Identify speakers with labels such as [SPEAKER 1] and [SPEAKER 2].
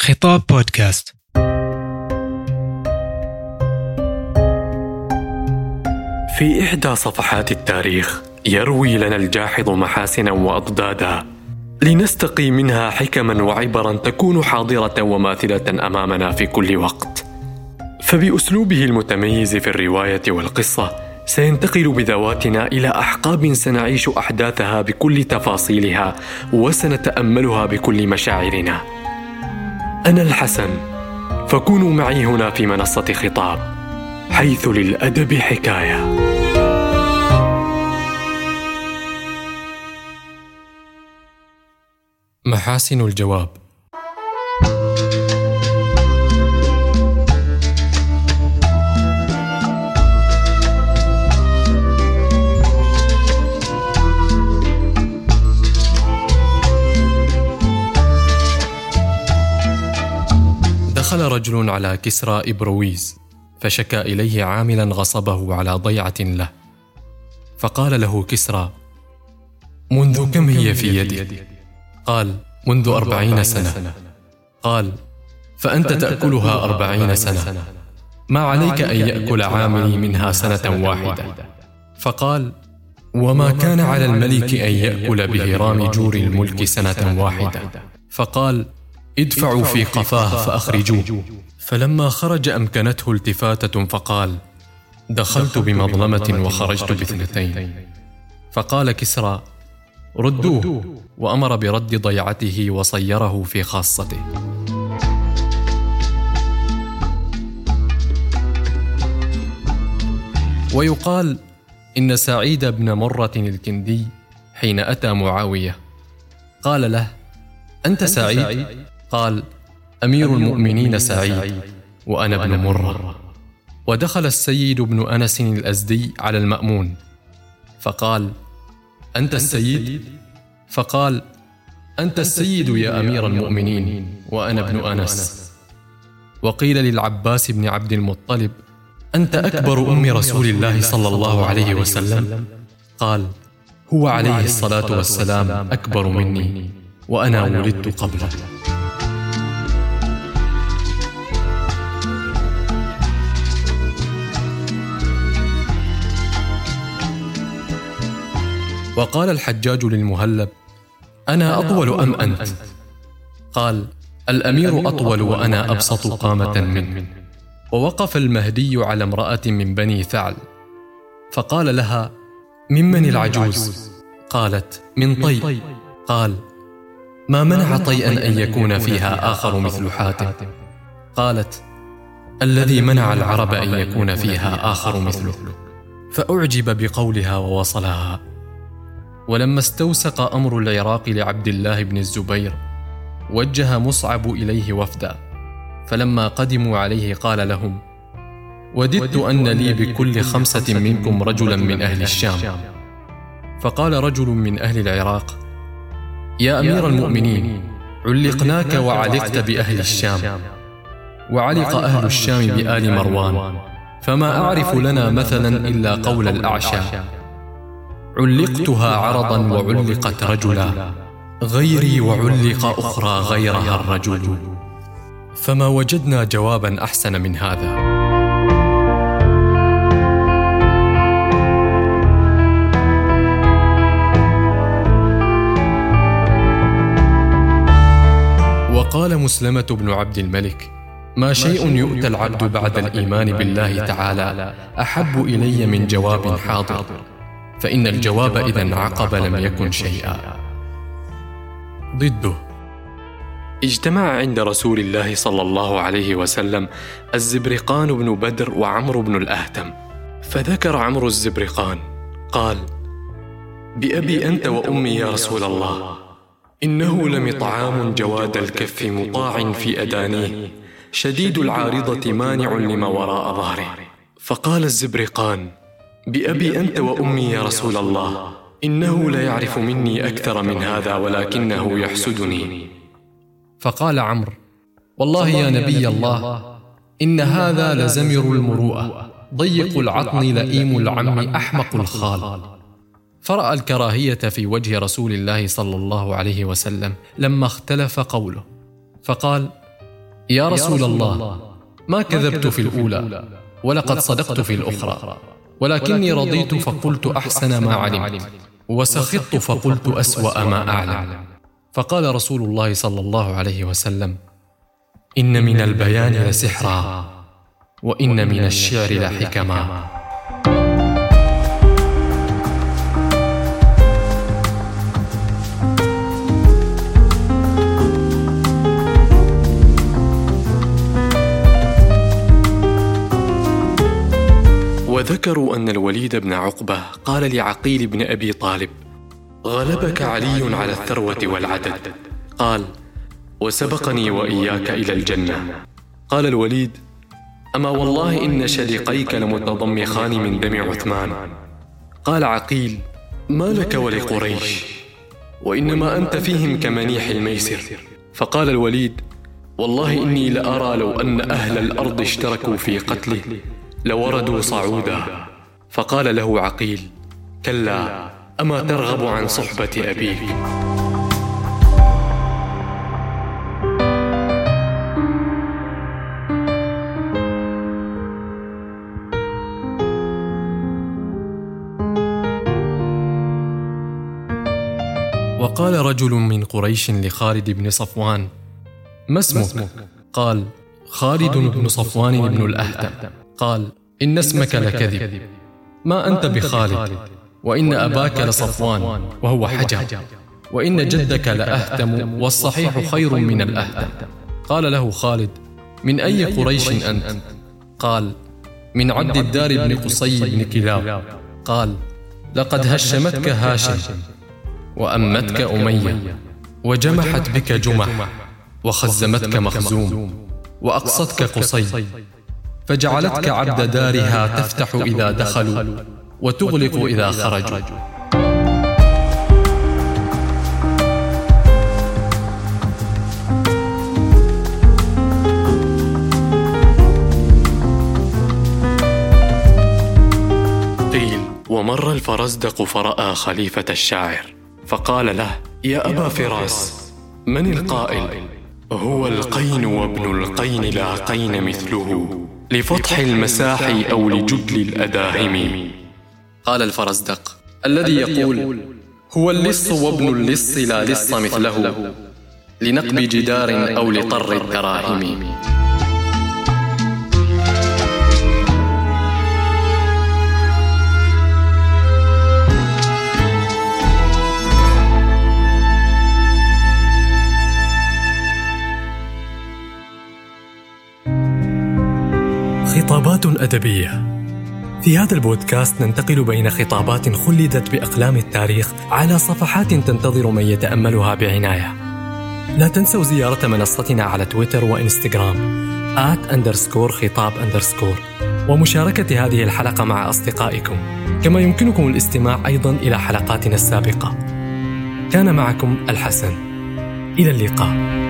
[SPEAKER 1] خطاب بودكاست.
[SPEAKER 2] في إحدى صفحات التاريخ يروي لنا الجاحظ محاسنا وأضدادا لنستقي منها حكما وعبرا تكون حاضرة وماثلة أمامنا في كل وقت. فبأسلوبه المتميز في الرواية والقصة سينتقل بذواتنا إلى أحقاب سنعيش أحداثها بكل تفاصيلها وسنتأملها بكل مشاعرنا. أنا الحسن. فكونوا معي هنا في منصة خطاب حيث للأدب حكاية. محاسن الجواب. رجل على كسرى إبرويز فشكى إليه عاملا غصبه على ضيعة له. فقال له كسرى منذ كم هي في يدي؟ قال منذ أربعين سنة. قال فأنت تأكلها أربعين سنة. ما عليك أن يأكل عاملي منها سنة واحدة. فقال وما كان على الملك أن يأكل بهرام جور الملك سنة واحدة. فقال ادفعوا في قفاه فأخرجوه. فلما خرج أمكنته التفاتة فقال دخلت بمظلمة وخرجت باثنتين. فقال كسرى ردوه. وأمر برد ضيعته وصيره في خاصته. ويقال إن سعيد بن مرة الكندي حين أتى معاوية قال له أنت سعيد؟ قال أمير المؤمنين سعيد وأنا ابن مرة. ودخل السيد بن أنس الأزدي على المأمون فقال أنت السيد؟ فقال أنت السيد يا أمير المؤمنين وأنا ابن أنس. وقيل للعباس بن عبد المطلب أنت أكبر أم رسول الله صلى الله عليه وسلم؟ قال هو عليه الصلاة والسلام أكبر مني وأنا ولدت قبله. وقال الحجاج للمهلب أنا أطول أم أنت؟ قال الأمير أطول وأنا أبسط قامة منه. ووقف المهدي على امرأة من بني ثعل فقال لها ممن العجوز؟ قالت من طي قال ما منع طيئا أن يكون فيها آخر مثل حاتم. قالت الذي منع العرب أن يكون فيها آخر مثله. فأعجب بقولها ووصلها ولما استوسق أمر العراق لعبد الله بن الزبير وجه مصعب إليه وفدا فلما قدموا عليه قال لهم وددت أن لي بكل خمسة منكم رجلا من أهل الشام. فقال رجل من أهل العراق يا أمير المؤمنين علقناك وعلقت بأهل الشام وعلق أهل الشام بآل مروان فما أعرف لنا مثلا إلا قول الأعشى. علقتها عرضا وعلقت رجلا. غيري وعلق أخرى غيرها الرجل. فما وجدنا جوابا أحسن من هذا. وقال مسلمة بن عبد الملك ما شيء يؤتى العبد بعد الإيمان بالله تعالى. أحب إلي من جواب حاضر. فإن الجواب إذا انعقب لم يكن شيئا. ضده. اجتمع عند رسول الله صلى الله عليه وسلم الزبرقان بن بدر وعمرو بن الأهتم. فذكر عمرو الزبرقان قال بأبي أنت وأمي يا رسول الله. إنه لمطعام جواد الكف مطاع في أدانيه شديد العارضة مانع لما وراء ظهره. فقال الزبرقان بأبي أنت وأمي يا رسول الله. إنه لا يعرف مني أكثر من هذا ولكنه يحسدني. فقال عمرو والله يا نبي الله إن هذا لزمر المروءة ضيق العطن لئيم العم أحمق الخال. فرأى الكراهية في وجه رسول الله صلى الله عليه وسلم لما اختلف قوله. فقال يا رسول الله ما كذبت في الأولى ولقد صدقت في الأخرى. ولكني رضيت فقلت أحسن ما علمت. وسخطت فقلت أسوأ ما أعلم. فقال رسول الله صلى الله عليه وسلم إن من البيان لسحرا وإن من الشعر لحكما. وذكروا أن الوليد بن عقبة قال لعقيل بن أبي طالب غلبك علي على الثروة والعدد. قال وسبقني وإياك إلى الجنة. قال الوليد أما والله إن شدقيك لمتضمخان من دم عثمان. قال عقيل ما لك ولقريش؟ وإنما أنت فيهم كمنيح الميسر. فقال الوليد والله إني لأرى لو أن أهل الأرض اشتركوا في قتله. لوردوا صعودا. فقال له عقيل كلا أما ترغب عن صحبة أبيك؟ وقال رجل من قريش لخالد بن صفوان ما اسمك؟ قال خالد بن صفوان بن الاهتم قال إن اسمك لكذب. ما أنت بخالد. وإن أباك لصفوان. وهو حجر. وإن جدك لأهتم. والصحيح خير من الأهتم. قال له خالد من أي قريش أنت؟ قال من عبد الدار بن قصي بن كلاب. قال لقد هشمتك هاشم. وأمتك أمية. وجمحت بك جمح. وخزمتك مخزوم. وأقصتك قصي. فجعلتك عبد دارها تفتح إذا دخلوا وتغلق إذا خرجوا. قيل ومر الفرزدق فرأى خليفة الشاعر فقال له يا أبا فراس من القائل؟ هو القين وابن القين لا قين مثله. لفتح المساح أو لجدل الأداهم. قال الفرزدق الذي يقول هو اللص وابن اللص لا لص مثله لنقب جدار أو لطر الدراهم خطابات أدبية. في هذا البودكاست ننتقل بين خطابات خلدت بأقلام التاريخ على صفحات تنتظر من يتأملها بعناية. لا تنسوا زيارة منصتنا على تويتر وإنستغرام آت أندرسكور خطاب أندرسكور ومشاركة هذه الحلقة مع أصدقائكم. كما يمكنكم الاستماع أيضا إلى حلقاتنا السابقة. كان معكم الحسن. إلى اللقاء.